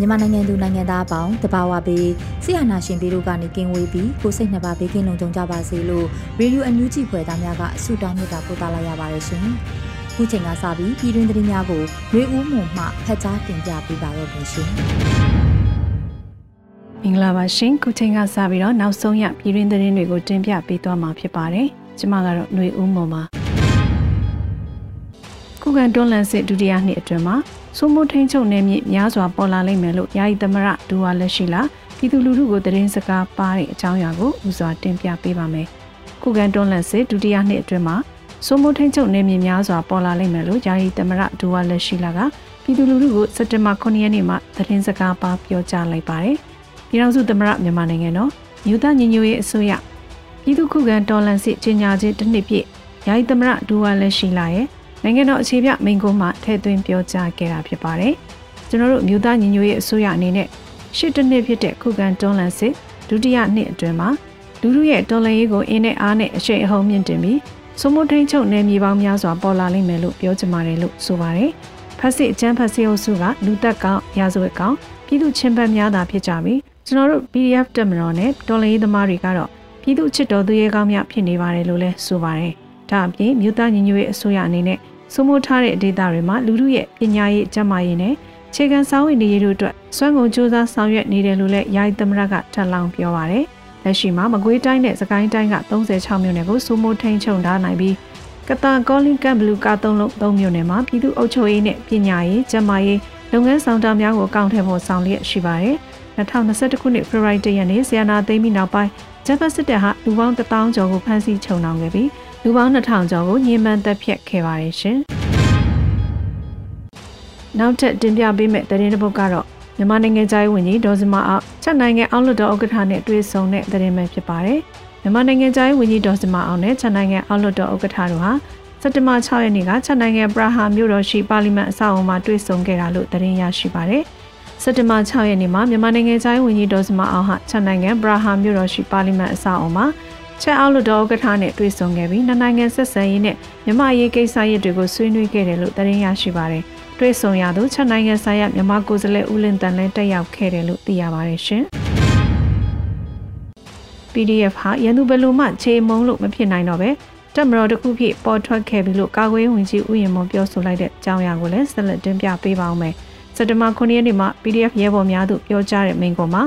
မြန်မာနိုင်ငံသူနိုင်ငံသားအပေါင်းတဘာဝပေးဆရာနာရှင်ပြည်တို့ကနေကင်းဝေးပြီးကိုစိတ်နှစ်ပါးဘေးကင်းလုံခြုံကြပါစေလို့ရေဒီယိုအန်ယူဂျီဖွယ်သားများကဆုတောင်းမြတ်တာပို့သလာရပါတယ်ရှင်။ခုချိန်ကစပြီးပြည်တွင်သတင်းများကိုရေဦးမှုမှဖတ်ကြားတင်ပြပေးပါရမရှင်။မင်္ဂလာပါရှင်ခုချိန်ကစပြီးတော့နောက်ဆုံးရပြည်တွင်သတင်းတွေကိုတင်ပြပေးသွားမှာဖြစ်ပါတယ်။ကျွန်မကတော့ຫນွေဦးမှုပါ။ခုခံတွန်းလှန်စစ်ဒုတိယနှစ်အတွင်းမှာ စိုးမိုးထိန်ချုပ်နယ်မြေများစွာပေါ်လာလိမ့်မယ်လို့ယာယီသမရဒူဝါလက်ရှိလာပြည်သူလူထုကိုသတင်းစကားပါတဲ့အကြောင်းအရာကိုဦးစွာတင်ပြပေးပါမယ်။ခုခံတွန်းလှန်စစ်ဒုတိယနှစ်အတွင်းမှာစိုးမိုးထိန်ချုပ်နယ်မြေများစွာပေါ်လာလိမ့်မယ်လို့ယာယီသမရဒူဝါလက်ရှိလာကပြည်သူလူထုကိုစက်တင်ဘာ9ရက်နေ့မှာသတင်းစကားပါပြောကြားလိုက်ပါတယ်။ပြည်ထောင်စုသမရမြန်မာနိုင်ငံတော်မြို့သားညီညွတ်ရေးအစိုးရပြည်သူခုခံတော်လှန်စစ်ကြီးညာခြင်းတစ်နှစ်ပြည့်ယာယီသမရဒူဝါလက်ရှိလာရဲ့ နိုင်ငံတော်အခြေပြမိန့်ခွန်းမှာထည့်သွင်းပြောကြားခဲ့တာဖြစ်ပါတယ်။ကျွန်တော်တို့မြို့သားညီညွတ်ရေးအစိုးရအနေနဲ့ရှစ်တနှစ်ဖြစ်တဲ့ခုခံတွန်းလှန်စစ်ဒုတိယနှစ်အတွင်းမှာလူလူရဲ့တော်လှန်ရေးကိုအင်းနဲ့အားနဲ့အရှိန်အဟုန်မြင့်တင်ပြီးစိုးမိုးထိန်ချုပ်နယ်မြေပေါင်းများစွာပေါ်လာလိမ့်မယ်လို့ပြောချင်ပါတယ်လို့ဆိုပါတယ်။ဖက်စစ်အကျန်းဖက်စစ်အုပ်စုကလူသက်ကောင်ရာဇဝတ်ကောင်ပြည်သူချင်းပတ်များသာဖြစ်ကြပြီးကျွန်တော်တို့ PDF တက်မတော်နဲ့တော်လှန်ရေးသမားတွေကတော့ပြည်သူချစ်တော်သူရဲကောင်းများဖြစ်နေပါတယ်လို့လည်းဆိုပါတယ်။ဒါအပြင်မြို့သားညီညွတ်ရေးအစိုးရအနေနဲ့ စိုးမိုးထားတဲ့ဒေသတွေမှာလူမှုရဲ့ပညာရေးကျန်းမာရေးနဲ့ခြေခံစာဝင်နေရေးတို့အတွက်စွမ်းကုန်စူးစမ်းဆောင်ရွက်နေတယ်လို့လည်းယာယီသမရကထပ်လောင်းပြောပါရယ်လက်ရှိမှာမကွေးတိုင်းနဲ့စကိုင်းတိုင်းက36မြို့နယ်ကိုစိုးမိုးထိန်ချုံထားနိုင်ပြီးကတာကောလင်ကမ်ဘလူးက3လုံး3မြို့နယ်မှာပြည်သူ့အုပ်ချုပ်ရေးနဲ့ပညာရေးကျန်းမာရေးလုပ်ငန်းဆောင်တာများကိုအကောင့်ထဲပေါ်ဆောင်လျက်ရှိပါတယ်2021ခုနှစ်ဖေဖော်ဝါရီလရက်နေ့ဆီယနာသိမ်းပြီးနောက်ပိုင်းဂျပန်စစ်တပ်ဟာလူပေါင်း1000ကျော်ကိုဖမ်းဆီးချုပ်နှောင်ခဲ့ပြီး လူပေါင်း2000ကျော်ကိုညှဉ်းပန်းတပ်ဖြတ်ခဲ့ပါတယ်ရှင်။နောက်ထပ်တင်ပြပေးမယ့်သတင်းတစ်ပုဒ်ကတော့မြန်မာနိုင်ငံသားဝန်ကြီးဒေါ်စမအောင်ချက်နိုင်ငံအောက်လွှတ်တော်ဥက္ကဋ္ဌနဲ့တွေ့ဆုံတဲ့သတင်းပဲဖြစ်ပါတယ်။မြန်မာနိုင်ငံသားဝန်ကြီးဒေါ်စမအောင်နဲ့ချက်နိုင်ငံအောက်လွှတ်တော်ဥက္ကဋ္ဌတို့ဟာစက်တဘာ6ရက်နေ့ကချက်နိုင်ငံပရာဟာမြို့တော်ရှိပါလီမန်အဆောက်အအုံမှာတွေ့ဆုံခဲ့တာလို့သတင်းရရှိပါတယ်။စက်တဘာ6ရက်နေ့မှာမြန်မာနိုင်ငံသားဝန်ကြီးဒေါ်စမအောင်ဟာချက်နိုင်ငံပရာဟာမြို့တော်ရှိပါလီမန်အဆောက်အအုံမှာ ချက်အောက်လွှတ်တော်ဥက္ကဋ္ဌနဲ့တွေ့ဆုံခဲ့ပြီးနှစ်နိုင်ငံဆက်ဆံရေးနဲ့မြန်မာရေးကိစ္စရပ်တွေကိုဆွေးနွေးခဲ့တယ်လို့သတင်းရရှိပါတယ်။တွေ့ဆုံရသူချက်နိုင်ငံဆိုင်ရာမြန်မာကိုယ်စားလှယ်ဦးလင်တန်လည်းတက်ရောက်ခဲ့တယ်လို့သိရပါတယ်ရှင်။ PDF ဟာရန်သူဘလူမှခြေမုံလို့မဖြစ်နိုင်တော့ပဲတက်မတော်တစ်ခုဖြစ်ပေါ်ထွက်ခဲ့ပြီလို့ကာကွယ်ဝင်ကြီးဦးရင်မွန်ပြောဆိုလိုက်တဲ့အကြောင်းအရာကိုလည်းဆက်လက်တင်ပြပေးပါအောင်မယ်။စက်တဘာ9ရက်နေ့မှာ PDF ရဲဘော်များတို့ပြောကြားတဲ့မိန့်ခွန်းမှာ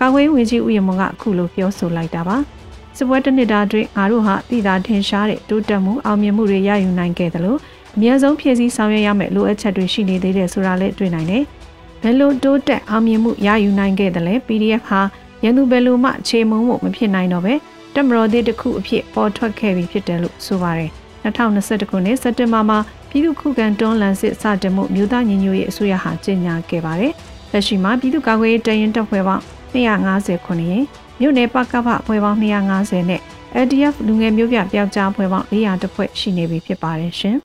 ကာကွယ်ဝင်ကြီးဦးရင်မွန်ကအခုလိုပြောဆိုလိုက်တာပါ။ စစ်ပွဲတစ်နှစ်တာအတွင်းငါတို့ဟာတည်တာထင်ရှားတဲ့တိုးတက်မှုအောင်မြင်မှုတွေရယူနိုင်ခဲ့တယ်လို့အများဆုံးဖြည့်ဆည်းဆောင်ရွက်ရမယ့်လိုအပ်ချက်တွေရှိနေသေးတယ်ဆိုတာလည်းတွေ့နိုင်တယ်။ဘယ်လိုတိုးတက်အောင်မြင်မှုရယူနိုင်ခဲ့တယ်လဲ PDF ဟာရန်သူဘယ်လိုမှခြေမုံမှုမဖြစ်နိုင်တော့ပဲတက်မတော်သေးတစ်ခုအဖြစ်ပေါ်ထွက်ခဲ့ပြီဖြစ်တယ်လို့ဆိုပါတယ်။2021ခုနှစ်စက်တင်ဘာမှာပြည်သူ့ခုခံတွန်းလှန်စစ်စတင်မှုမြို့သားညီညွတ်ရေးအစိုးရဟာကြေညာခဲ့ပါတယ်။လက်ရှိမှာပြည်သူ့ကာကွယ်ရေးတရင်တပ်ဖွဲ့ပေါင်း250ခုနှစ် မြို့နယ်ပကပအဖွဲ့ပေါင်း250နဲ့ ADF လူငယ်မျိုးပြပျောက်ကြားအဖွဲ့ပေါင်း400တဖွဲ့ရှိနေပြီဖြစ်ပါတယ်ရှင်။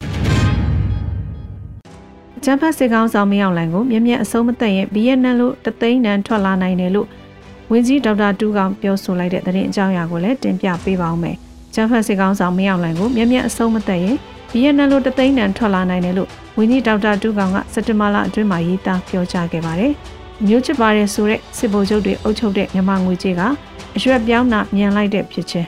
ဂျမ်ဖတ်စစ်ကောင်ဆောင်မင်းအောင်လှိုင်ကိုမြင်းမြတ်အစုံမသက်ရင်ဘီယက်နမ်လို့တသိန်းတန်ထွက်လာနိုင်တယ်လို့ဝန်ကြီးဒေါက်တာတူးကောင်ပြောဆိုလိုက်တဲ့သတင်းအကြောင်းအရာကိုလည်းတင်ပြပေးပါောင်းမယ်။ဂျမ်ဖတ်စစ်ကောင်ဆောင်မင်းအောင်လှိုင်ကိုမြင်းမြတ်အစုံမသက်ရင်ဘီယက်နမ်လို့တသိန်းတန်ထွက်လာနိုင်တယ်လို့ဝန်ကြီးဒေါက်တာတူးကောင်ကစက်တင်ဘာလအတွင်းမှာရေးသားပြောကြားခဲ့ပါတယ်။ မျိုးချစ်ပါတယ်ဆိုတဲ့စစ်ဗိုလ်ချုပ်တွေအုပ်ချုပ်တဲ့မြန်မာငွေကြေးကအရွက်ပြောင်းတာမြန်လိုက်တဲ့ဖြစ်ချင်း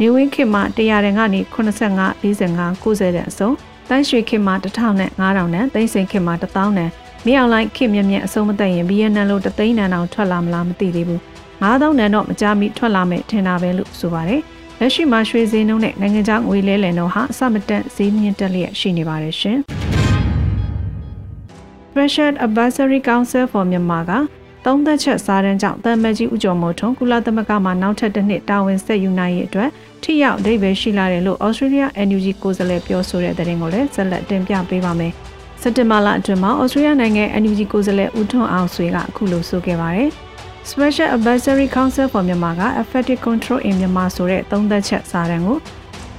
နေဝင်းခေတ်မှာ100တန်ကနေ85 45 90တန်အစုံတန်းရွှေခေတ်မှာ1000နဲ့9000နဲ့သိန်းစိန်ခေတ်မှာ1000နဲ့မြေအောင်လိုက်ခေတ်မြက်မြက်အစုံမသက်ရင် BNN လို့တသိန်းနန်အောင်ထွက်လာမလားမသိသေးဘူး9000နန်တော့မကြမီထွက်လာမယ်ထင်တာပဲလို့ဆိုပါတယ်လက်ရှိမှာရွှေဈေးနှုန်းနဲ့နိုင်ငံခြားငွေလဲလှယ်နှုန်းဟာအဆမတန်ဈေးမြင့်တက်လျက်ရှိနေပါတယ်ရှင် Special Advisory Council for Myanmar ကသုံးသက်ချက်စားတန်းကြောင့်တမ်မကြီးဦးကျော်မိုးထွန်းကုလသမဂ္ဂမှနောက်ထပ်တစ်နှစ်တာဝန်ဆက်ယူနိုင်ရေးအတွက်ထိရောက်အဓိပ္ပာယ်ရှိလာတယ်လို့ Australia NUG ကိုယ်စားလှယ်ပြောဆိုတဲ့သတင်းကိုလည်းဆက်လက်တင်ပြပေးပါမယ်။စက်တင်ဘာလအတွင်းမှာ Australia နိုင်ငံ NUG ကိုယ်စားလှယ်ဦးထွန်းအောင်ဆွေကအခုလိုဆိုခဲ့ပါတယ်။ Special Advisory Council for Myanmar က Effective Control in Myanmar ဆိုတဲ့သုံးသက်ချက်စာတမ်းကို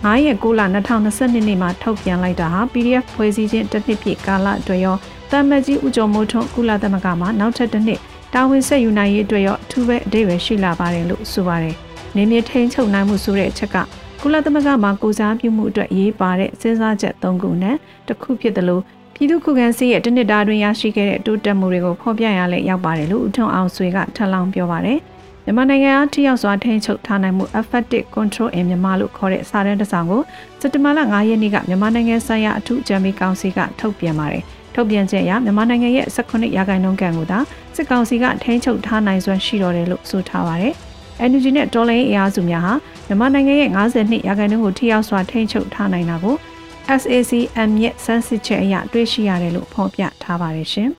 9ရက်6လ2022နှစ်မှာထုတ်ပြန်လိုက်တာဟာ PDF ဖွဲ့စည်းခြင်းတစ်နှစ်ပြည့်ကာလအတွက်ရော တမ်မကြီးဦးကျော်မိုးထွန်းကုလသမဂ္ဂမှနောက်ထပ်တစ်နှစ်တာဝန်ဆက်ယူနိုင်ရေးအတွက်ရောအထူးပဲအဓိပ္ပာယ်ရှိလာပါတယ်လို့ဆိုပါတယ်။နေမြေထိန်ချုပ်နိုင်မှုဆိုတဲ့အချက်ကကုလသမဂ္ဂမှာကိုစားပြုမှုအတွက်ရေးပါတဲ့စဉ်းစားချက်၃ခုနဲ့တစ်ခုဖြစ်တယ်လို့ပြည်သူ့ခုခံစစ်ရဲ့တနစ်တာတွင်ရရှိခဲ့တဲ့တိုးတက်မှုတွေကိုဖော်ပြရလဲရောက်ပါတယ်လို့ဦးထွန်းအောင်ဆွေကထပ်လောင်းပြောပါတယ်။မြန်မာနိုင်ငံအားထိရောက်စွာထိန်းချုပ်ထားနိုင်မှု effective control in မြန်မာလို့ခေါ်တဲ့စာတမ်းတစ်စောင်ကိုစက်တဘာလ9ရက်နေ့ကမြန်မာနိုင်ငံဆိုင်ရာအထူးအကြံပေးကောင်စီကထုတ်ပြန်ပါတယ်။ ထုတ်ပြန်ချက်အရမြန်မာနိုင်ငံရဲ့18ရာခိုင်နှုန်းကန်ကိုသာစစ်ကောင်စီကထိန်းချုပ်ထားနိုင်စွမ်းရှိတော်တယ်လို့ဆိုထားပါတယ်။ NUG နဲ့ဒေါ်လာရေးအင်အားစုများဟာမြန်မာနိုင်ငံရဲ့52ရာခိုင်နှုန်းကိုထိရောက်စွာထိန်းချုပ်ထားနိုင်တာကို SACM ရဲ့စမ်းစစ်ချက်အရတွေ့ရှိရတယ်လို့ဖော်ပြထားပါတယ်ရှင်။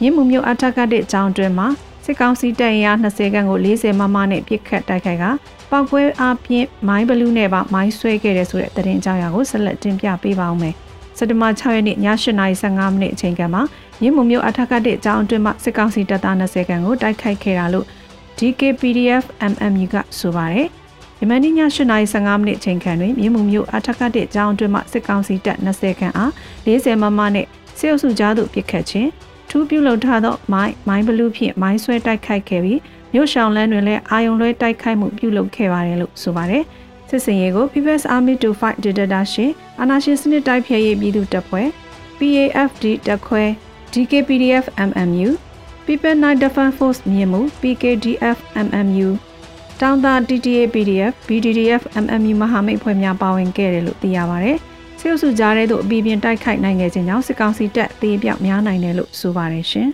မြင်းမှုမျိုးအထက်ကတဲ့ကြောင်းတွင်မှာစစ်ကောင်စီတပ်ရ20ခန်းကို40မမနဲ့ပြစ်ခတ်တိုက်ခိုက်ကပောက်ကွဲအားဖြင့်မိုင်းဘလူးနဲ့ပါမိုင်းဆွဲခဲ့တဲ့ဆိုတဲ့သတင်းကြောင်းရာကိုဆက်လက်တင်ပြပေးပါဦးမယ်။ စက်တဘာ6ရက်နေ့ည8:15မိနစ်အချိန်ကမှမြင်းမုံမြို့အထက်ကတဲ့ကြောင်းအတွင်းမှစစ်ကောင်စီတပ်သား20ခန်းကိုတိုက်ခိုက်ခဲ့တာလို့ DKPDF MMU ကဆိုပါတယ်။ယမန်နေ့ည8:15မိနစ်အချိန်ခန့်တွင်မြင်းမုံမြို့အထက်ကတဲ့ကြောင်းအတွင်းမှစစ်ကောင်စီတပ်20ခန်းအား40မမနဲ့စစ်အုပ်စုကြားသို့ပစ်ခတ်ခြင်းထူးပြုလုပ်ထားသောမိုင်းမိုင်းဘလူးဖြင့်မိုင်းဆွဲတိုက်ခိုက်ခဲ့ပြီးမြို့ရှောင်းလန်းတွင်လည်းအာယုံလွှဲတိုက်ခိုက်မှုပြုလုပ်ခဲ့ပါတယ်လို့ဆိုပါတယ်။ စစ်စင်ရေးကို People's Army to Fight Dictatorship အာဏာရှင်စနစ်တိုက်ဖျက်ရေးပြည်သူတပ်ဖွဲ့ PAFD တပ်ခွဲ DKPDF MMU People Night Defense Force မြင့်မှု PKDF MMU တောင်သာ TTA PDF BDDF MMU မဟာမိတ်ဖွဲ့များပါဝင်ခဲ့တယ်လို့သိရပါဗျ။စစ်အုပ်စုကြားထဲသို့အပြင်းပြင်းတိုက်ခိုက်နိုင်ခဲ့ခြင်းကြောင့်စစ်ကောင်စီတပ်တေးပြောက်များနိုင်တယ်လို့ဆိုပါတယ်ရှင်။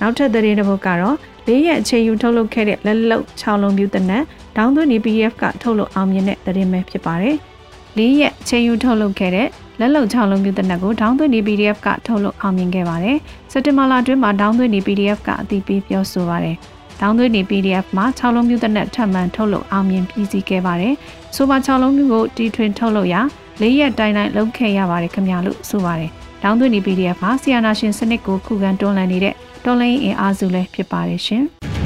နောက်ထပ်သတင်းတစ်ပုဒ်ကတော့လေးရက်အချိန်ယူထုတ်လုပ်ခဲ့တဲ့လက်လုံ6လုံးပြူတနက် ဒေါင်းသွင်းနေ PDF ကထုတ်လုပ်အောင်မြင်တဲ့သတင်းပဲဖြစ်ပါတယ်။လေးရက်အချိန်ယူထုတ်လုပ်ခဲ့တဲ့လက်လုံ6လုံးပြူတနက်ကိုဒေါင်းသွင်းနေ PDF ကထုတ်လုပ်အောင်မြင်ခဲ့ပါတယ်။စက်တင်ဘာလအတွင်းမှာဒေါင်းသွင်းနေ PDF ကအတည်ပြုပြောဆိုပါတယ်။ဒေါင်းသွင်းနေ PDF မှာ6လုံးပြူတနက်ထပ်မံထုတ်လုပ်အောင်မြင်ပြီးစီးခဲ့ပါတယ်။ဆိုပါ6လုံးပြူကိုတီထွင်ထုတ်လုပ်ရာလေးရက်တိုင်းတိုင်းလုပ်ခဲ့ရပါတယ်ခင်ဗျာလို့ဆိုပါတယ်။ဒေါင်းသွင်းနေ PDF ဟာဆီယနာရှင်စနစ်ကိုခုခံတွန်းလှန်နေတဲ့တော်လိုင်းအင်အားစုလည်းဖြစ်ပါတယ်ရှင်။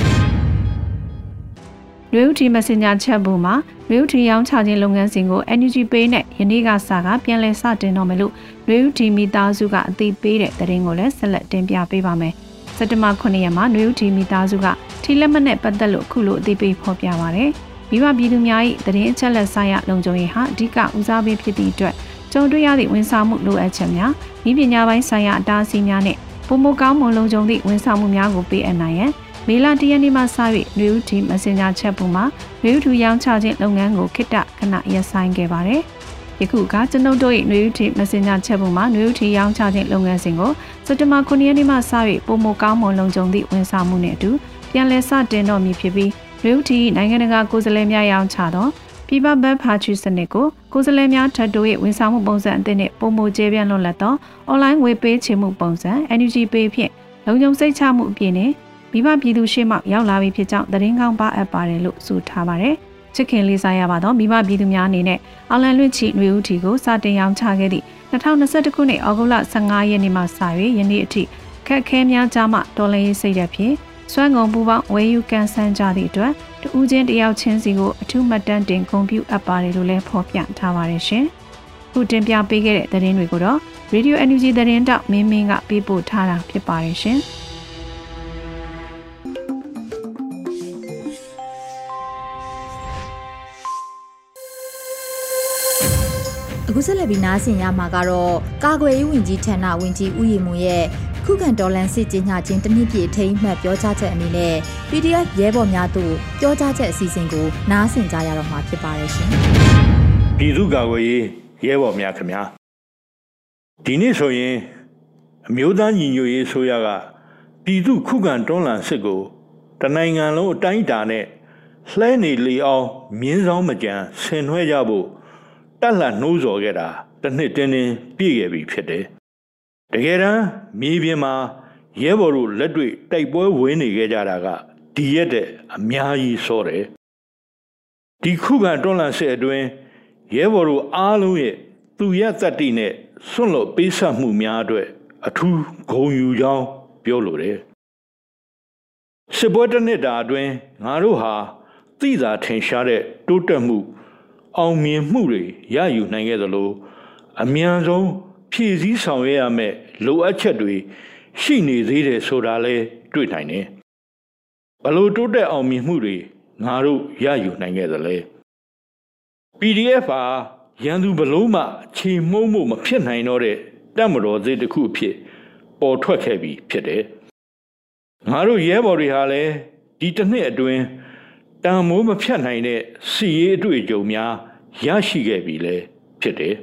နွေဦးတီ Messenger ချက်ဘူးမှာနွေဦးတီရောင်းချခြင်းလုပ်ငန်းစဉ်ကို NUG Pay နဲ့ယနေ့ကစကပြန်လည်စတင်တော့မယ်လို့နွေဦးတီမိသားစုကအသိပေးတဲ့သတင်းကိုလည်းဆက်လက်တင်ပြပေးပါမယ်။စက်တဘာ9ရက်မှာနွေဦးတီမိသားစုကထီလက်မနဲ့ပတ်သက်လို့အခုလိုအသိပေးဖော်ပြပါရယ်။မိဘပြည်သူများ၏သတင်းအချက်လက်ဆိုင်ရာလုံခြုံရေးဟာအဓိကဦးစားပေးဖြစ်သည့်အတွက်ကြုံတွေ့ရသည့်ဝန်ဆောင်မှုလိုအပ်ချက်များဤပညာပိုင်းဆိုင်ရာအတားအဆီးများနဲ့ပုံမကောင်းမွန်လုံခြုံသည့်ဝန်ဆောင်မှုများကိုပေးအပ်နိုင်ရန် မေလ၁ရက်နေ့မှစ၍နွေဦးတီမက်ဆင်ဂျာချက်ပုံမှာနွေဦးထူရောင်းချခြင်းလုပ်ငန်းကိုခိတ္တခဏရပ်ဆိုင်းခဲ့ပါတယ်။ယခုကကျွန်ုပ်တို့၏နွေဦးတီမက်ဆင်ဂျာချက်ပုံမှာနွေဦးတီရောင်းချခြင်းလုပ်ငန်းစဉ်ကိုစက်တဘာ9ရက်နေ့မှစ၍ပုံမကောင်းမွန်လုံခြုံသည့်ဝန်ဆောင်မှုနှင့်အတူပြန်လည်စတင်တော့မည်ဖြစ်ပြီးနွေဦးတီနိုင်ငံတကာကိုယ်စားလှယ်များရောင်းချသောပြည်ပဘက်ဖာချူစနစ်ကိုကိုယ်စားလှယ်များထပ်တိုး၏ဝန်ဆောင်မှုပုံစံအသစ်နှင့်ပုံမကျဲပြန့်လွတ်လပ်သောအွန်လိုင်းငွေပေးချေမှုပုံစံ NUG Pay ဖြင့်လုံခြုံစိတ်ချမှုအပြင်နှင့် မိဘပြည်သူရှေ့မှရောက်လာပြီဖြစ်ကြောင်းသတင်းကောင်းပါအပ်ပါတယ်လို့ဆိုထားပါတယ်။ချစ်ခင်လေးစားရပါတော့မိဘပြည်သူများအနေနဲ့အော်လန်လွင့်ချီຫນွေဦးထီကိုစတင်ရောင်းချခဲ့သည့်2021ခုနှစ်ဩဂုတ်လ15ရက်နေ့မှစ၍ယနေ့အထိခက်ခဲများကြားမှတော်လှန်ရေးစိတ်ဓာတ်ဖြင့်စွမ်းကုန်ပူပေါင်းဝယ်ယူကန်ဆန်းကြသည့်အတွက်တူးချင်းတယောက်ချင်းစီကိုအထူးမှတ်တမ်းတင်ဂုဏ်ပြုအပ်ပါတယ်လို့လည်းဖော်ပြထားပါတယ်ရှင်။ခုတင်ပြပေးခဲ့တဲ့သတင်းတွေကိုတော့ Radio NUG သတင်းတောက်မင်းမင်းကပေးပို့ထားတာဖြစ်ပါတယ်ရှင်။ ဆက်လက်ပြီးနားဆင်ရမှာကတော့ကာကွယ်ရေးဝန်ကြီးဌာနဝန်ကြီးဦးရီမွန်ရဲ့ခုခံတော်လှန်စစ်ကြီးညာခြင်းတနည်းပြည့်အထိမ်းမှတ်ပြောကြားချက်အနေနဲ့ PDF ရဲဘော်များတို့ပြောကြားချက်အစီအစဉ်ကိုနားဆင်ကြရတော့မှာဖြစ်ပါတယ်ရှင်။ပြည်သူ့ကာကွယ်ရေးရဲဘော်များခင်ဗျာဒီနေ့ဆိုရင်အမျိုးသားညီညွတ်ရေးဆိုရကပြည်သူခုခံတွန်းလှန်စစ်ကိုတနိုင်ငံလုံးအတိုင်းအတာနဲ့လှဲနေလီအောင်မြင်းဆောင်မကြံဆင်နွှဲကြဖို့ တက်လှနှိုးဆော်ခဲ့တာတစ်နှစ်တင်းတင်းပြည့်ခဲ့ပြီဖြစ်တယ်တကယ်တမ်းမြေပြင်မှာရဲဘော်တို့လက်တွေ့တိုက်ပွဲဝင်နေခဲ့ကြတာကဒီရက်တဲ့အများကြီးစောတယ်ဒီခုခံတွန်းလှန်စစ်အတွင်းရဲဘော်တို့အားလုံးရဲ့သူရတတ္တိနဲ့ဆွန့်လွတ်ပေးဆက်မှုများအတွက်အထူးဂုဏ်ယူကြောင်းပြောလိုတယ်စစ်ပွဲတစ်နှစ်တာအတွင်းငါတို့ဟာသိသာထင်ရှားတဲ့တိုးတက်မှု အောင်မြင်မှုတွေရယူနိုင်ခဲ့သလိုအမြန်ဆုံးဖြည့်ဆည်းဆောင်ရွက်ရမယ့်လိုအပ်ချက်တွေရှိနေသေးတယ်ဆိုတာလဲတွေ့နိုင်တယ်ဘလို့တိုးတက်အောင်မြင်မှုတွေငါတို့ရယူနိုင်ခဲ့သလဲ PDF ဟာရန်သူဘလို့မှခြေမှုံးမှုမဖြစ်နိုင်တော့တဲ့တပ်မတော်သေးတစ်ခုအဖြစ်ပေါ်ထွက်ခဲ့ပြီဖြစ်တယ်ငါတို့ရဲဘော်တွေဟာလည်းဒီတစ်နှစ်အတွင်း တန်မိုးမဖြတ်နိုင်တဲ့စီရေးအတွေ့အကြုံများရရှိခဲ့ပြီလေဖြစ်တယ်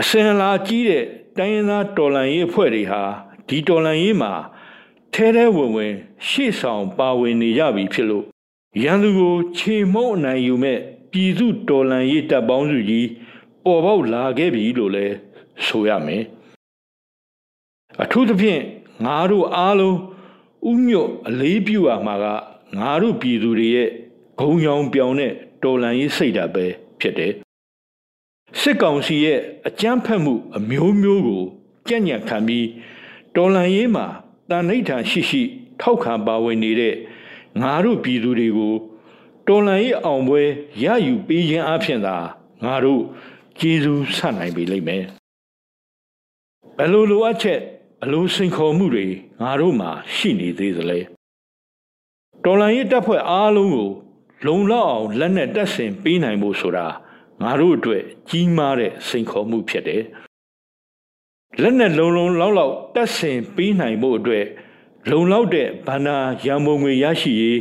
အစင်လာကြီးတဲ့တိုင်းရင်းသားတော်လန်ရေးအဖွဲ့တွေဟာဒီတော်လန်ရေးမှာထဲထဲဝင်ဝင် ရှေ့ဆောင်ပါဝင်နေကြပြီဖြစ်လို့ရန်သူကိုခြေမုံအနိုင်ယူမဲ့ပြည်သူတော်လန်ရေးတပ်ပေါင်းစုကြီးပေါ်ပေါက်လာခဲ့ပြီလို့လဲဆိုရမယ်အထူးသဖြင့်ငါတို့အားလုံးဥညွတ်အလေးပြုရမှာက ငါတို့ပြည်သူတွေရဲ့ဂုံရောင်ပြောင်တဲ့တော်လန်ရေးစိတ်ဓာတ်ပဲဖြစ်တယ်စစ်ကောင်စီရဲ့အကြမ်းဖက်မှုအမျိုးမျိုးကိုကြံ့ညံ့ခံပြီးတော်လန်ရေးမှာတန်ဋိဌာန်ရှိရှိ ထောက်ခံပါဝင်နေတဲ့ငါတို့ပြည်သူတွေကိုတော်လန်ရေးအောင်ပွဲရယူပေးခြင်းအဖြစ်သာငါတို့ကျေးဇူးဆနိုင်ပေလိမ့်မယ်ဘယ်လိုလိုအပ်ချက်ဘလို့စင်ခေါ်မှုတွေငါတို့မှာရှိနေသေးသလဲ တော်လန်ရေးတပ်ဖွဲ့အားလုံးကိုလုံလောက်အောင်လက်နဲ့တက်ဆင်ပေးနိုင်ဖို့ဆိုတာငါတို့အတွက်ကြီးမားတဲ့စိန်ခေါ်မှုဖြစ်တယ်လက်နဲ့လုံလုံလောက်လောက်တက်ဆင်ပေးနိုင်ဖို့အတွက်လုံလောက်တဲ့ဗန္နာရံပုံငွေရရှိရေး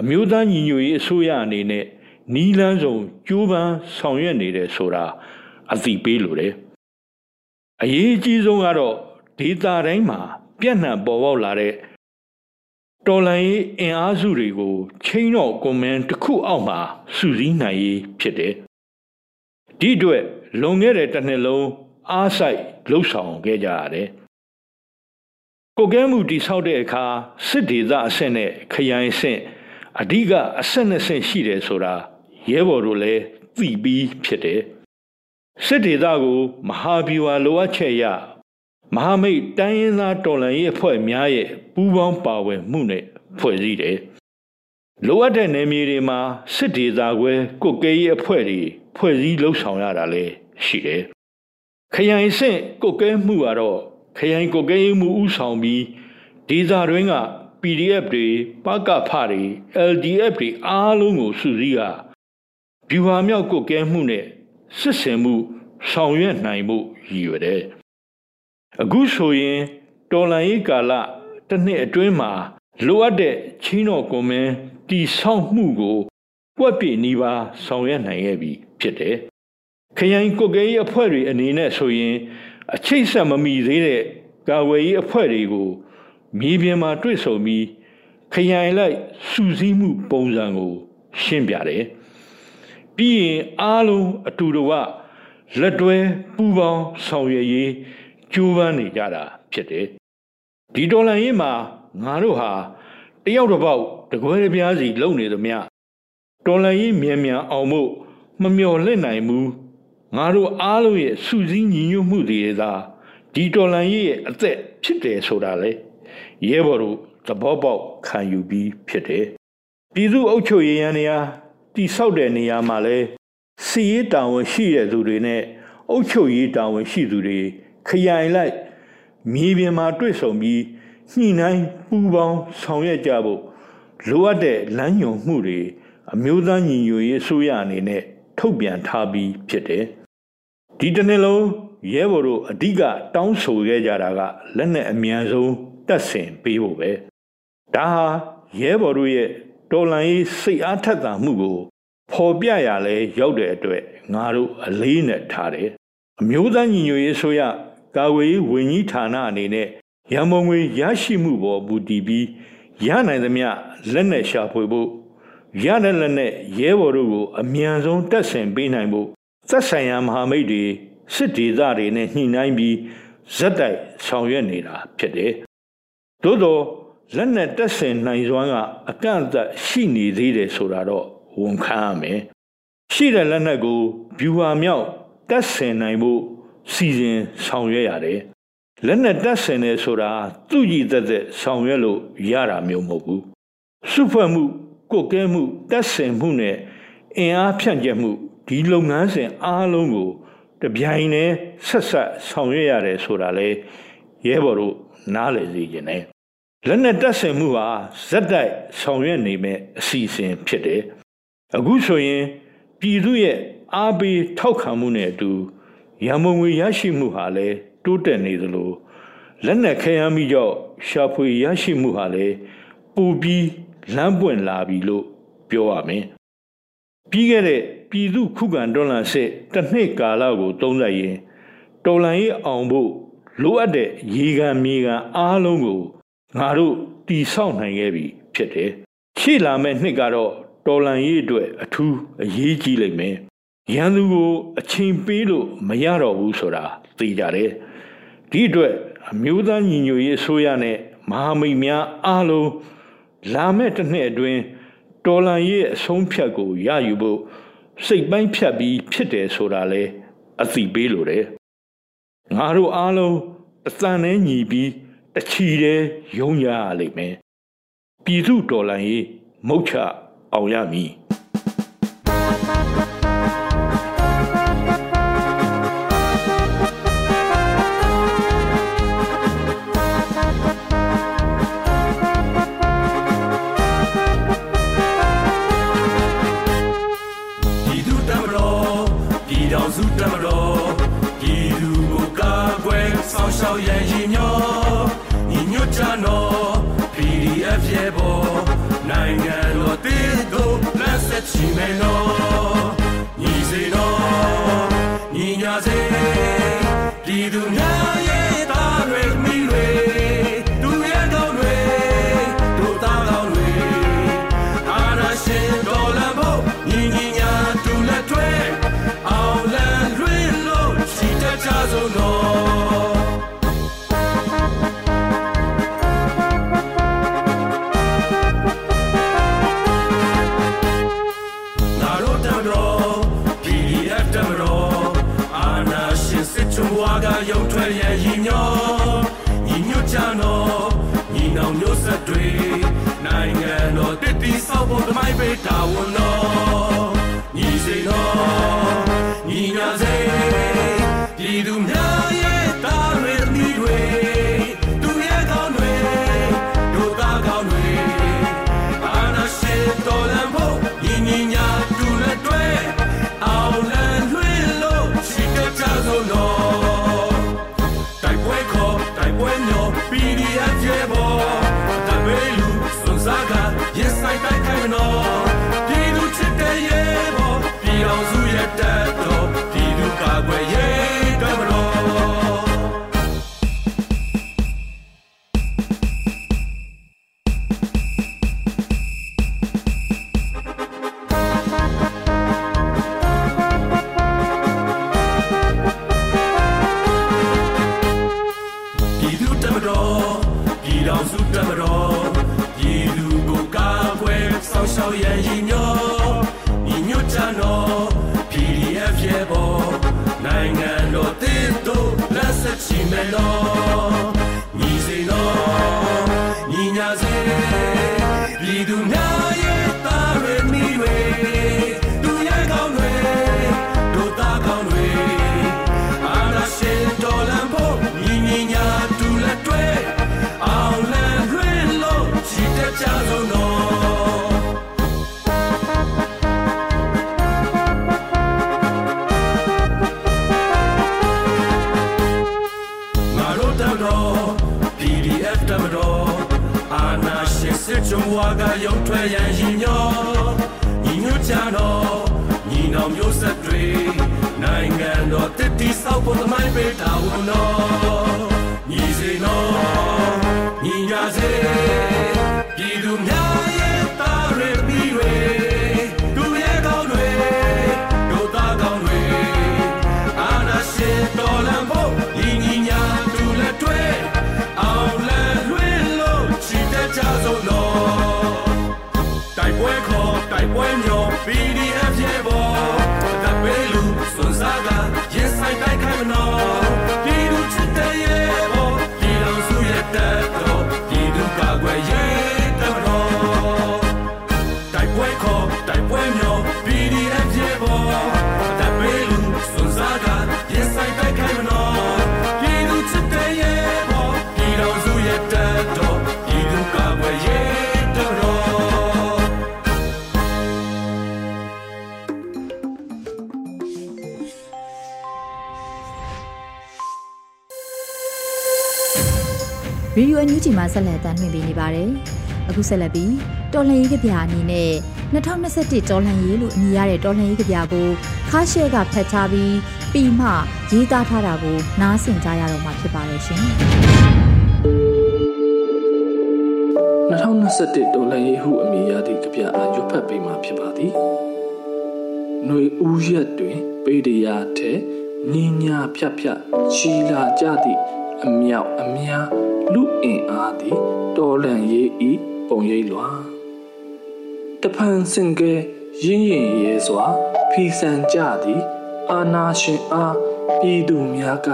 အမျိုးသားညီညွတ်ရေးအစိုးရအနေနဲ့နီးလန်းဆောင်ကြိုးပမ်းဆောင်ရွက်နေတယ်ဆိုတာအသိပေးလိုတယ်အရေးအကြီးဆုံးကတော့ဒေတာတိုင်းမှာ ပြန့်နှံ့ပေါ်ပေါက်လာတဲ့ တော်လန်ရေးအင်အားစုတွေကိုချင်းတော့ကွန်မန်တစ်ခုအောက်မှာစုစည်းနိုင်ရေးဖြစ်တယ်ဒီအတွက်လွန်ခဲ့တဲ့တစ်နှစ်လုံးအားဆိုင်လှုပ်ဆောင်ခဲ့ကြရတယ်ကိုကဲမှုတိဆောက်တဲ့အခါစစ်ဒေသအဆင့်နဲ့ခရိုင်အဆင့်အဓိကအဆင့်နဲ့ဆင့်ရှိတယ်ဆိုတာရဲဘော်တို့လည်းသိပြီးဖြစ်တယ်စစ်ဒေသကိုမဟာဗျူဟာလိုအပ်ချက်ရ မဟာမိတ်တိုင်းရင်းသားတော်လှန်ရေးအဖွဲ့များရဲ့ပူးပေါင်းပါဝင်မှုနဲ့ဖွဲ့စည်းတယ်လိုအပ်တဲ့နယ်မြေတွေမှာစစ်ဒေသခွဲကုတ်ကဲရေးအဖွဲ့တွေဖွဲ့စည်းလှုပ်ဆောင်ရတာလည်းရှိတယ်ခရိုင်ဆင့်ကုတ်ကဲမှုကတော့ခရိုင်ကုတ်ကဲရေးမှုဥဆောင်ပြီးဒေသတွင်းက PDF တွေပကဖတွေ LDF တွေအားလုံးကိုစုစည်းကဗျူဟာမြောက်ကုတ်ကဲမှုနဲ့စစ်ဆင်မှုဆောင်ရွက်နိုင်မှုရည်ရွယ်တယ် အခုဆိုရင်တော်လန်ရေးကာလတစ်နှစ်အတွင်းမှာလိုအပ်တဲ့ချင်းတော်ကွန်မင်းတီဆောက်မှုကိုပွက်ပြနီးပါးဆောင်ရွက်နိုင်ခဲ့ပြီဖြစ်တယ်။ခရိုင်ကုတ်ကဲရေးအဖွဲ့တွေအနေနဲ့ဆိုရင် အချိတ်ဆက်မမီသေးတဲ့ကာဝယ်ရေးအဖွဲ့တွေကိုမြေပြင်မှာတွေ့ဆုံပြီးခရိုင်လိုက်စူးစီးမှုပုံစံကို ရှင်းပြတယ်။ပြီးရင်အားလုံးအတူတဝလက်တွဲပူးပေါင်းဆောင်ရွက်ရေး ကြိုးပမ်းနေကြတာဖြစ်တယ်ဒီဒေါ်လာရင်းမှာငါတို့ဟာတယောက်တစ်ပေါက်တကွဲတပြားစီလုံနေသမျှဒေါ်လာရင်းမြန်မြန်အောင်ဖို့မမျော်လင့်နိုင်ဘူးငါတို့အားလုံးရဲ့စုစည်းညီညွတ်မှုတွေသာဒီဒေါ်လာရင်းရဲ့အသက်ဖြစ်တယ်ဆိုတာလေရဲဘော်တို့သဘောပေါက်ခံယူပြီးဖြစ်တယ်ပြည်သူအုပ်ချုပ်ရေးရန်နေရာတိဆောက်တဲ့နေရာမှာလဲစီရေးတာဝန်ရှိတဲ့သူတွေနဲ့အုပ်ချုပ်ရေးတာဝန်ရှိသူတွေ ခရိုင်လိုက်မြေပြင်မှာတွေ့ဆုံပြီးညှိနှိုင်းပူးပေါင်းဆောင်ရွက်ကြဖို့လိုအပ်တဲ့လမ်းညွှန်မှုတွေအမျိုးသားညီညွတ်ရေးအစိုးရအနေနဲ့ထုတ်ပြန်ထားပြီးဖြစ်တယ်။ဒီတစ်နှစ်လုံးရဲဘော်တို့အဓိကတောင်းဆိုခဲ့ကြတာကလက်နက်အမြန်ဆုံးတက်ဆင်ပေးဖို့ပဲ။ဒါဟာရဲဘော်တို့ရဲ့တော်လှန်ရေးစိတ်အားထက်သန်မှုကိုဖော်ပြရလဲရောက်တဲ့အတွက်ငါတို့အလေးနဲ့ထားတယ်အမျိုးသားညီညွတ်ရေးဆိုရ ကာဝေးဝန်ကြီးဌာနအနေနဲ့ရန်ပုံငွေရရှိမှုပေါ်မူတည်ပြီးရနိုင်သမျှလက်နက်ရှာဖွေဖို့ရတဲ့လက်နက်ရဲဘော်တို့ကိုအမြန်ဆုံးတက်ဆင်ပေးနိုင်ဖို့သက်ဆိုင်ရာမဟာမိတ်တွေစစ်ဒေသတွေနဲ့ညှိနှိုင်းပြီးဇက်တိုက်ဆောင်ရွက်နေတာဖြစ်တယ်။သို့သောလက်နက်တက်ဆင်နိုင်စွမ်းကအကန့်အသတ်ရှိနေသေးတယ်ဆိုတာတော့ဝန်ခံရမယ်။ရှိတဲ့လက်နက်ကိုဗျူဟာမြောက်တက်ဆင်နိုင်ဖို့ စီစဉ်ဆောင်ရွက်ရတယ်။လက်နက်တက်ဆင်နေဆိုတာသူ့ကြည်သက်သက်ဆောင်ရွက်လို့ရတာမျိုးမဟုတ်ဘူး။စုဖွဲ့မှုကိုကဲမှုတက်ဆင်မှုနဲ့အင်အားဖြန့်ကျက်မှုဒီလုပ်ငန်းစဉ်အားလုံးကိုတပြိုင်တည်းဆက်ဆက်ဆောင်ရွက်ရတယ်ဆိုတာလေရဲဘော်တို့နားလည်စေခြင်းနဲ့လက်နက်တပ်ဆင်မှုဟာဇက်တိုက်ဆောင်ရွက်နေမဲ့အစီအစဉ်ဖြစ်တယ်အခုဆိုရင်ပြည်သူရဲ့အားပေးထောက်ခံမှုနဲ့အတူ ရမုံငွေရရှိမှုဟာလည်းတိုးတက်နေသလိုလက်နက်ခဲယမ်းမိကြောင့်ရှာဖွေရရှိမှုဟာလည်းပူပြီးလမ်းပွင့်လာပြီလို့ပြောရမယ်ပြီးခဲ့တဲ့ပြည်သူခုခံတော်လှန်စစ်တစ်နှစ်ကာလကိုသုံးသပ်ရင်တော်လှန်ရေးအောင်ဖို့လိုအပ်တဲ့ရေကန်မြေကန်အားလုံးကိုငါတို့တီဆောက်နိုင်ခဲ့ပြီဖြစ်တယ်။ရှေ့လာမယ့်နှစ်ကတော့တော်လှန်ရေးအတွက်အထူးအရေးကြီးလိမ့်မယ်။ ရန်သူကိုအချိန်ပေးလို့မရတော့ဘူးဆိုတာသိကြတယ်။ဒီအတွက်အမျိုးသားညီညွတ်ရေးအစိုးရနဲ့မဟာမိတ်များအားလုံးလာမယ့်တစ်နှစ်အတွင်းတော်လန်ရဲ့အဆုံးဖြတ်ကိုရယူဖို့စိတ်ပိုင်းဖြတ်ပြီးဖြစ်တယ်ဆိုတာလဲအသိပေးလိုတယ်ငါတို့အားလုံးအစံနဲ့ညီပြီးတချီတဲ့ယုံရရလိမ့်မယ်ပြည်သူတော်လန်ရေးမုတ်ချအောင်ရမည် ချီ မိုင်းပေး ရုံထွက်ရန်ရင်ညောညီညွတ်ကြတော့ညီနောင်မျိုးဆက်တွေနိုင်ငံတော်တည်တည်ဆောက်ဖို့သမိုင်းပေးတာဝန်တော်ညီစေနော်ညီညာစေပြည်သူများရဲ့တာရပြီးတွေ ကြဆုံးတော်တိုက်ပွဲခေါ်တိုက်ပွဲမျော PDF ရဲ့ဘောတပ်ပေးလူစွန်စားကရင်ဆိုင်တိုက်ခိုက်မနော်ပြည်သူချစ်တဲ့ရဲ့ဘောပြည်တော်စုရဲ့တက်တော်ပြည်သူကာကွယ်ရေး ဆက်လက်တမ်းလွှင့်ပေးနေပါတယ်။အခုဆက်လက်ပြီးတော်လှန်ရေးကြပြအနေနဲ့2021တော်လှန်ရေးလို့အမည်ရတဲ့တော်လှန်ရေးကြပြကိုခါရှဲကဖတ်ထားပြီးပြီးမှရေးသားထားတာကိုနားဆင်ကြရတော့မှာဖြစ်ပါတယ်ရှင်။2021ဒေါ်လာရေးဟုအမည်ရသည့်ကြပြအားရွတ်ဖတ်ပေးမှာဖြစ်ပါသည်။ຫນွေဦးရက်တွင် ပေဒရာထဲညင်ညာဖြတ်ဖြတ်ချီလာကြသည့်အမြောက်အများ လူအင်အားသည်တော်လန်ရေးဤပုံရိပ်လွာတဖန်စင်ကဲရင်းရင်ရဲစွာဖီဆန်ကြသည်အာနာရှင်အားပြည်သူများက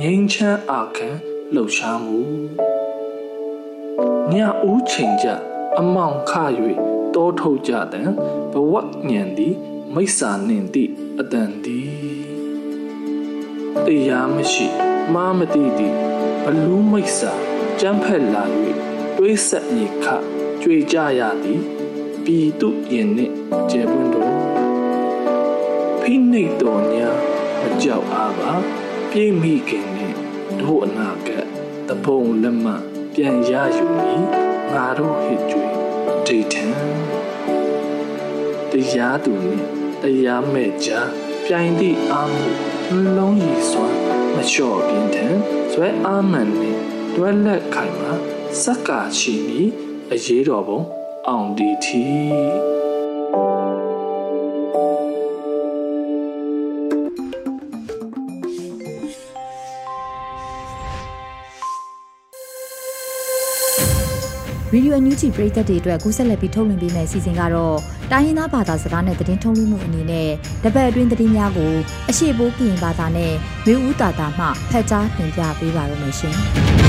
ငြိမ်းချမ်းအာခံလှုပ်ရှားမှုညဦးချိန်ကြအမောင်ခ၍တောထုတ်ကြတံဘဝညံသည်မိစ္ဆာနှင့်သည့်အတန်သည်တရားမရှိမားမတိသည့်ဘလူးမိစ္ဆာ ကြမ်းဖက်လာ၍တွေးဆက်မြေခကြွေကြရသည်ပြည်သူရင်နှင့်ကျေပွန်းတို့ဖိနှိတ်တော်ညာမကြောက်အားပါပြိမိခင်နှင့်တို့အနာကတပုံလက်မှပြန်ရယူမည်ငါတို့ဟစ်ကြွေဒိဋ္ဌံတရားသူနှင့်တရားမဲ့ကြားပြိုင်သည့်အာမှုနှလုံးရည်စွာမလျှော့ပြင်းထန်ဇွဲအာမန်နှင့် တွဲလက်ခိုင်မှာစက္ကာရှိမည်အရေးတော်ပုံအောင်ဒီထီဗီဒီယိုအန်ယူဂျီပရိသတ်တွေအတွက်ကူးဆက်လက်ပြီးထုတ်လွှင့်ပေးမယ့်အစီအစဉ်ကတော့တိုင်းရင်းသားဘာသာစကားနဲ့သတင်းထုတ်လွှင့်မှုအနေနဲ့တပတ်အတွင်းသတင်းများကိုအရှိပိုးကရင်ဘာသာနဲ့မျိုးဦးတာတာမှဖတ်ကြားတင်ပြပေးပါရမရှင်။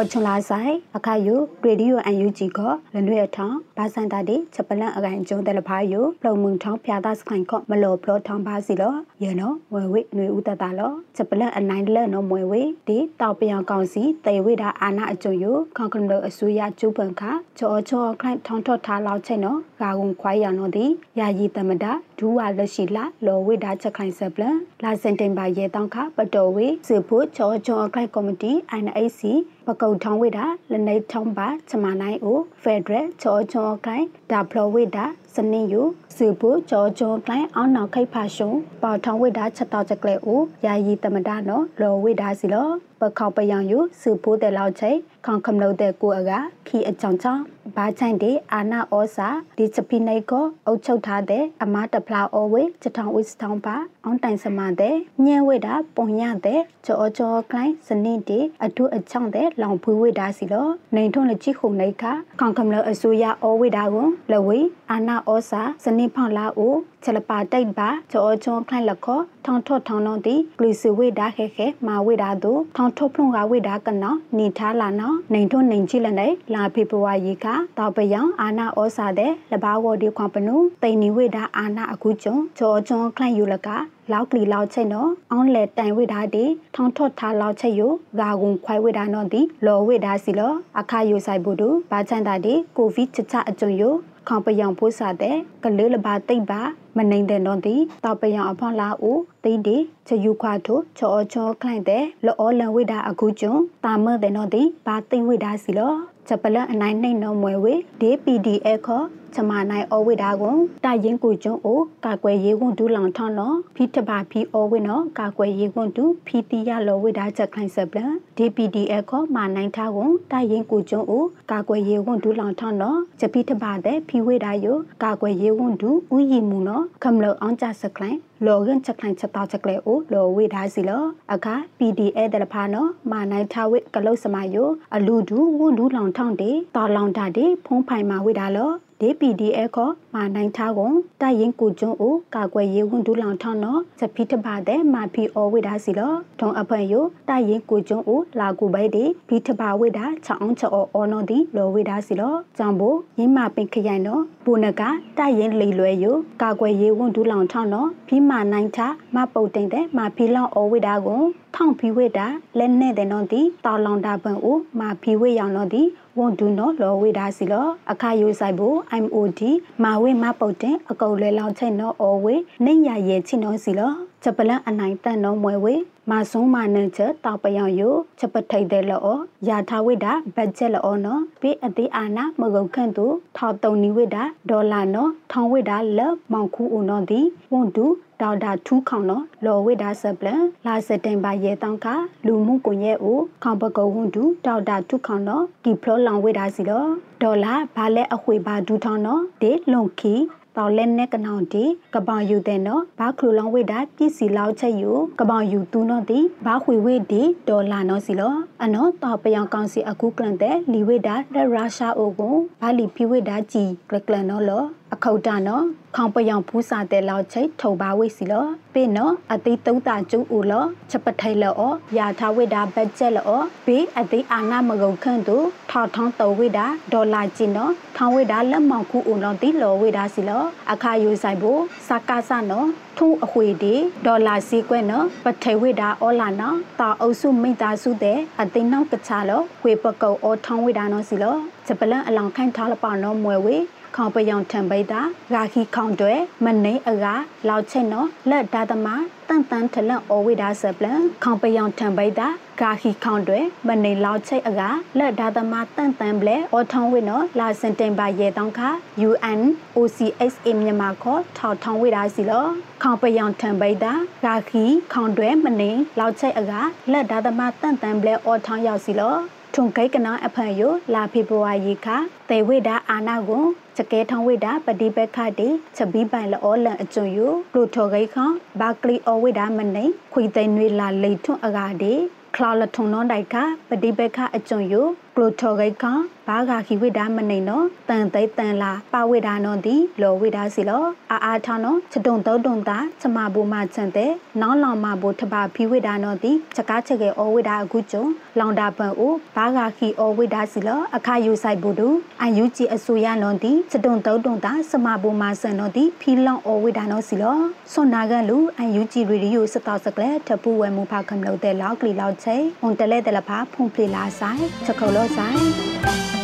အချွန်လာဆိုင်အခါယုရေဒီယိုအန်ယူဂျီကလနွေအထောင်ဘာစန်တာဒီချက်ပလန်အကန်ကျုံတယ်လဖာယုပလုံမုံထောင်ဖျာသားစခိုင်ခော့မလောပလောထောင်ပါစီလောယေနော်ဝဲဝိနွေဦးတတလောချက်ပလန်အနိုင်လက်နော်မွေဝိဒီတောက်ပြောင်ကောင်စီတေဝိတာအာနာအကျုံယုခေါကံလောအဆူရကျူပန်ခါချောချောခိုင်ထောင်းထော့ထားလောက်ချိနော်ဂါကုံခွိုင်းရနော်ဒီယာယီတမဒဒူဝါလက်ရှိလာလောဝိတာချက်ခိုင်ဆပ်ပလန်လာစင်တင်ပါရေတောင်းခပတော်ဝိစေဖို့ချောချောခိုင်ကော်မတီ NAC ပကုတ်ထောင်းဝိတာလနေထောင်းပါချမနိုင်အိုဖက်ဒရယ်ချောချောခိုင်ဒါဖလောဝိတာ စနင်းယူစေဖို့ချောချောခိုင်အောင်နောက်ခိတ်ဖာရှုံပေါထောင်းဝိတာချက်တော့ချက်ကလေအိုယာယီတမဒနော်လောဝိတာစီလောပခောက်ပယောင်ယူစေဖို့တဲ့လောက်ချိခေါင်ခမလို့တဲ့ကိုအကခီအကြောင်းချောင်းဘာချိုင်တဲ့အာနာဩစာဒီချပိနိုင်ကိုအုတ်ချုပ်ထားတဲ့အမတဖလာအဝေချက်ထောင်ဝစ်ထောင်ပါအောင်တိုင်စမတဲ့ညံဝိတာပုံရတဲ့ချောချောကလိုင်းစနစ်တီအထုအချောင်းတဲ့လောင်ဖွေးဝိတာစီလောနိုင်ထုံးလက်ချိခုန်လိုက်ခခေါင်ခမလို့အစိုးရဩဝိတာကိုလဝေအာနာဩစာစနစ်ဖောင်လာအိုချက်လပါတိတ်ပါချောချောကလိုင်းလက်ခောထောင်ထော့ထောင်တော့တီဂလီစီဝိတာခဲခဲမာဝိတာတို့ထောင်ထော့ဖုံကဝိတာကနော်နေထားလာနော်နိုင်ထုံးနိုင်ချိလက်နေလာဖေပဝါရီကတောက်ပယောင်အာနာဩစာတဲ့လဘာဝဒီခွန်ပနုတိန်နီဝိတာအာနာအခုကျုံချောချောကလိုင်းယူလကလောက်ကလီလောက်ချိတ်နော်အောင်လေတိုင်ဝိဒါဒီထောင်းထော့ထားလောက်ချိတ်ယိုဂါကုံခွိုင်ဝိဒါနော်ဒီလော်ဝိဒါစီလောအခါယိုဆိုင်ဘူးတူဘာချန်တာဒီကိုဗစ်ချချအကျုံယို ခေါပယောင်ပိုးစားတဲ့ကလေးလဘာတိတ်ပါမနိုင်တဲ့တော့ဒီတောက်ပယောင်အဖောင်းလာဦးတိတ်ဒီချယူခွာထိုချောချောခလိုက်တဲ့လော်လန်ဝိဒါအခုကျုံတာမတဲ့တော့ဒီဘာတိတ်ဝိဒါစီလောဂျပလန်အနိုင်နှိမ့်နော်မွယ်ဝေဒီ PDF ခေါ် ချမနိုင်အဝိဒါကိုတာရင်ကိုကျွန်းအိုကာကွယ်ရေးဝန်ဒူလောင်ထောင်းနော်ဖိတပါဖီအဝိနော်ကာကွယ်ရေးဝန်ဒူဖီတီရလောဝိဒါချက်ခိုင်ဆပ်လန် DPDF ခေါ်မနိုင်ထားကိုတာရင်ကိုကျွန်းအိုကာကွယ်ရေးဝန်ဒူလောင်ထောင်းနော်ချက်ဖိတပါတဲ့ဖီဝိဒါယိုကာကွယ်ရေးဝန်ဒူဥယီမူနော်ခမလောအောင်ကြစကလိုင်းလောဂန်ချက်ခိုင်ချက်တောက်ချက်ကလေအိုလောဝိဒါစီလောအခါ PDF တလဖာနော်မနိုင်ထားဝိကလုတ်စမယိုအလူဒူဝန်ဒူလောင်ထောင်းတေတာလောင်တာတေဖုံးဖိုင်မာဝိဒါလော DPDF ခေါ် မာနိုင်ထားကုန်တရင်ကိုကျွန်းဦးကာကွယ်ရေးဝန်ဒူလောင်ထောင်းနော်ချက်ဖီတပါတဲ့မာဖီအောဝိဒါစီလောထုံအဖွင့်ယတရင်ကိုကျွန်းဦးလာကူပိုက်ဒီဖီတပါဝိဒါချောင်းချောအောနော်ဒီလောဝိဒါစီလောကြောင့်ဘိုရင်းမာပင်ခရိုင်နော်ဘူနကတရင်လေလွယ်ယကာကွယ်ရေးဝန်ဒူလောင်ထောင်းနော်ဖီမာနိုင်ထားမပုတ်တင်တဲ့မာဖီလောင်အောဝိဒါကိုထောင်ဖီဝိတာလက်နဲ့တဲ့နော်ဒီတောင်လောင်တာပန်ဦးမာဖီဝိရောင်နော်ဒီဝန်ဒူနော်လောဝိဒါစီလောအခါယူဆိုင်ဖို့ MOD မာဝိမပုတ်တင်အကုတ်လဲလောင်ချိတ်နော်အော်ဝေနေရရဲ့ချိနော်စီလောချက်ပလန်အနိုင်တန်နော်မွဲဝေမာဆုံးမနန်ချက်တောက်ပယောင်ယိုချက်ပထိတ်တဲ့လောယာထဝိတာဘတ်ဂျက်လောနော်ပိအတိအာနာမဂုတ်ခန့်သူထောက်တုံနီဝိတာဒေါ်လာနော်ထောင်ဝိတာလက်မောင်ခူဦးနော်ဒီဝန်ဒူဒေါက်တာထူးခေါင်နော်လော်ဝိဒါဆပ်လန်လာစတင်ပါရဲတောင်းခလူမှုကွန်ရက်ဦးခေါပကုံဝန်ဒူဒေါက်တာထူးခေါင်နော်ဒီဖလောလောင်ဝိဒါစီလော ဒေါ်လာဘာလဲအခွေပါဒူထောင်းနော်ဒေလွန်ခီတောက်လက်နဲ့ကနောင်တီကပောင်ယူတဲ့နော်ဘာခလူလောင်းဝိတာပြစ်စီလောက်ချက်ယူကပောင်ယူသူနော်တီဘာခွေဝိတီဒေါ်လာနော်စီလောအနော်တောက်ပယောင်ကောင်စီအခုကလန်တဲ့လီဝိတာတဲ့ရုရှားအိုကိုဘာလီဖိဝိတာကြည်ကလကလန်နော်လော အခုတ်တာနော်ခေါင်ပယောင်ဖူးစာတဲ့လောက်ချိတ်ထုံပါဝိစီလောပေးနော်အတိတုံးတာကျူဦးလောချက်ပထိုင်လောရာထဝိတာဘတ်ဂျက်လောဘေးအတိအာနာမဂုတ်ခန့်သူထောက်ထောင်းတော်ဝိတာဒေါ်လာကျင်နော်ထောင်းဝိတာလက်မောင်ခုဦးလောတိလောဝိတာစီလောအခါယူဆိုင်ဖို့စကားစနော်ထုံးအခွေဒီဒေါ်လာစီကွဲ့နော်ပထေဝိတာအောလာနော်တာအုပ်စုမိသားစုတဲ့အသိနောက်ကချလောဝေပကုတ်အောထောင်းဝိတာနော်စီလောချက်ပလန်အလောင်ခန့်ထားလပနော်မွယ်ဝေ ခေါပယောင်ထံပိတာဂါခီခေါင်တွေမနေအကလောက်ချက်နော်လက်ဒါသမတန်တန်ထလန်အဝိဒါဆပလန်ခေါပယောင်ထံပိတာဂါခီခေါင်တွေမနေလောက်ချိတ်အကလက်ဒါသမတန်တန်ဘလဲအော်ထောင်းဝိနော်လာစင်တင်ပါရဲတောင်းခ UN OCSA မြန်မာခေါ်ထောက်ထောင်းဝိဒါစီလောခေါပယောင်ထံပိတာဂါခီခေါင်တွေမနေလောက်ချိတ်အကလက်ဒါသမတန်တန်ဘလဲအော်ထောင်းရောက်စီလောထုံခိတ်ကနာအဖန်ယိုလာဖေဘဝါရီခတေဝိဒါအာနာကို စကဲထောင်းဝိဒါပတိပခတိချက်ဘီပိုင်လောလန်အကျွယိုပရိုထောဂိတ်ခဘာကလီအဝိဒါမနေခွေသိနွေလာလိထွန်းအကာဒီခလာလထုံနွန်တိုက်ခပတိပခအကျွယို ပရိုထောဂိတ်ခဘာဂါခိဝိဒါမနေနော်တန်သိတန်လာပဝိဒါနော်ဒီလောဝိဒါစီလောအာအာထောင်းနော်ချတုံတုံတုံတာချမဘူမချန်တဲ့နောင်းလောင်မဘူထပါဖီဝိဒါနော်ဒီချက်ကားချက်ကေအောဝိဒါအခုကျုံလောင်တာပန်အိုဘာဂါခိအောဝိဒါစီလောအခါယူဆိုင်ဘူဒူအယူဂျီအဆူရနော်ဒီချတုံတုံတုံတာစမဘူမဆန်နော်ဒီဖီလောင်အောဝိဒါနော်စီလောဆွန်နာကန်လူအယူဂျီရေဒီယိုစတောက်စကလက်ထပူဝဲမူဖာခမလို့တဲ့လောက်ကလီလောက်ချေုံတလဲတလဖာဖုန်ဖလီလာဆိုင်ချက်ခုံလို့ဆို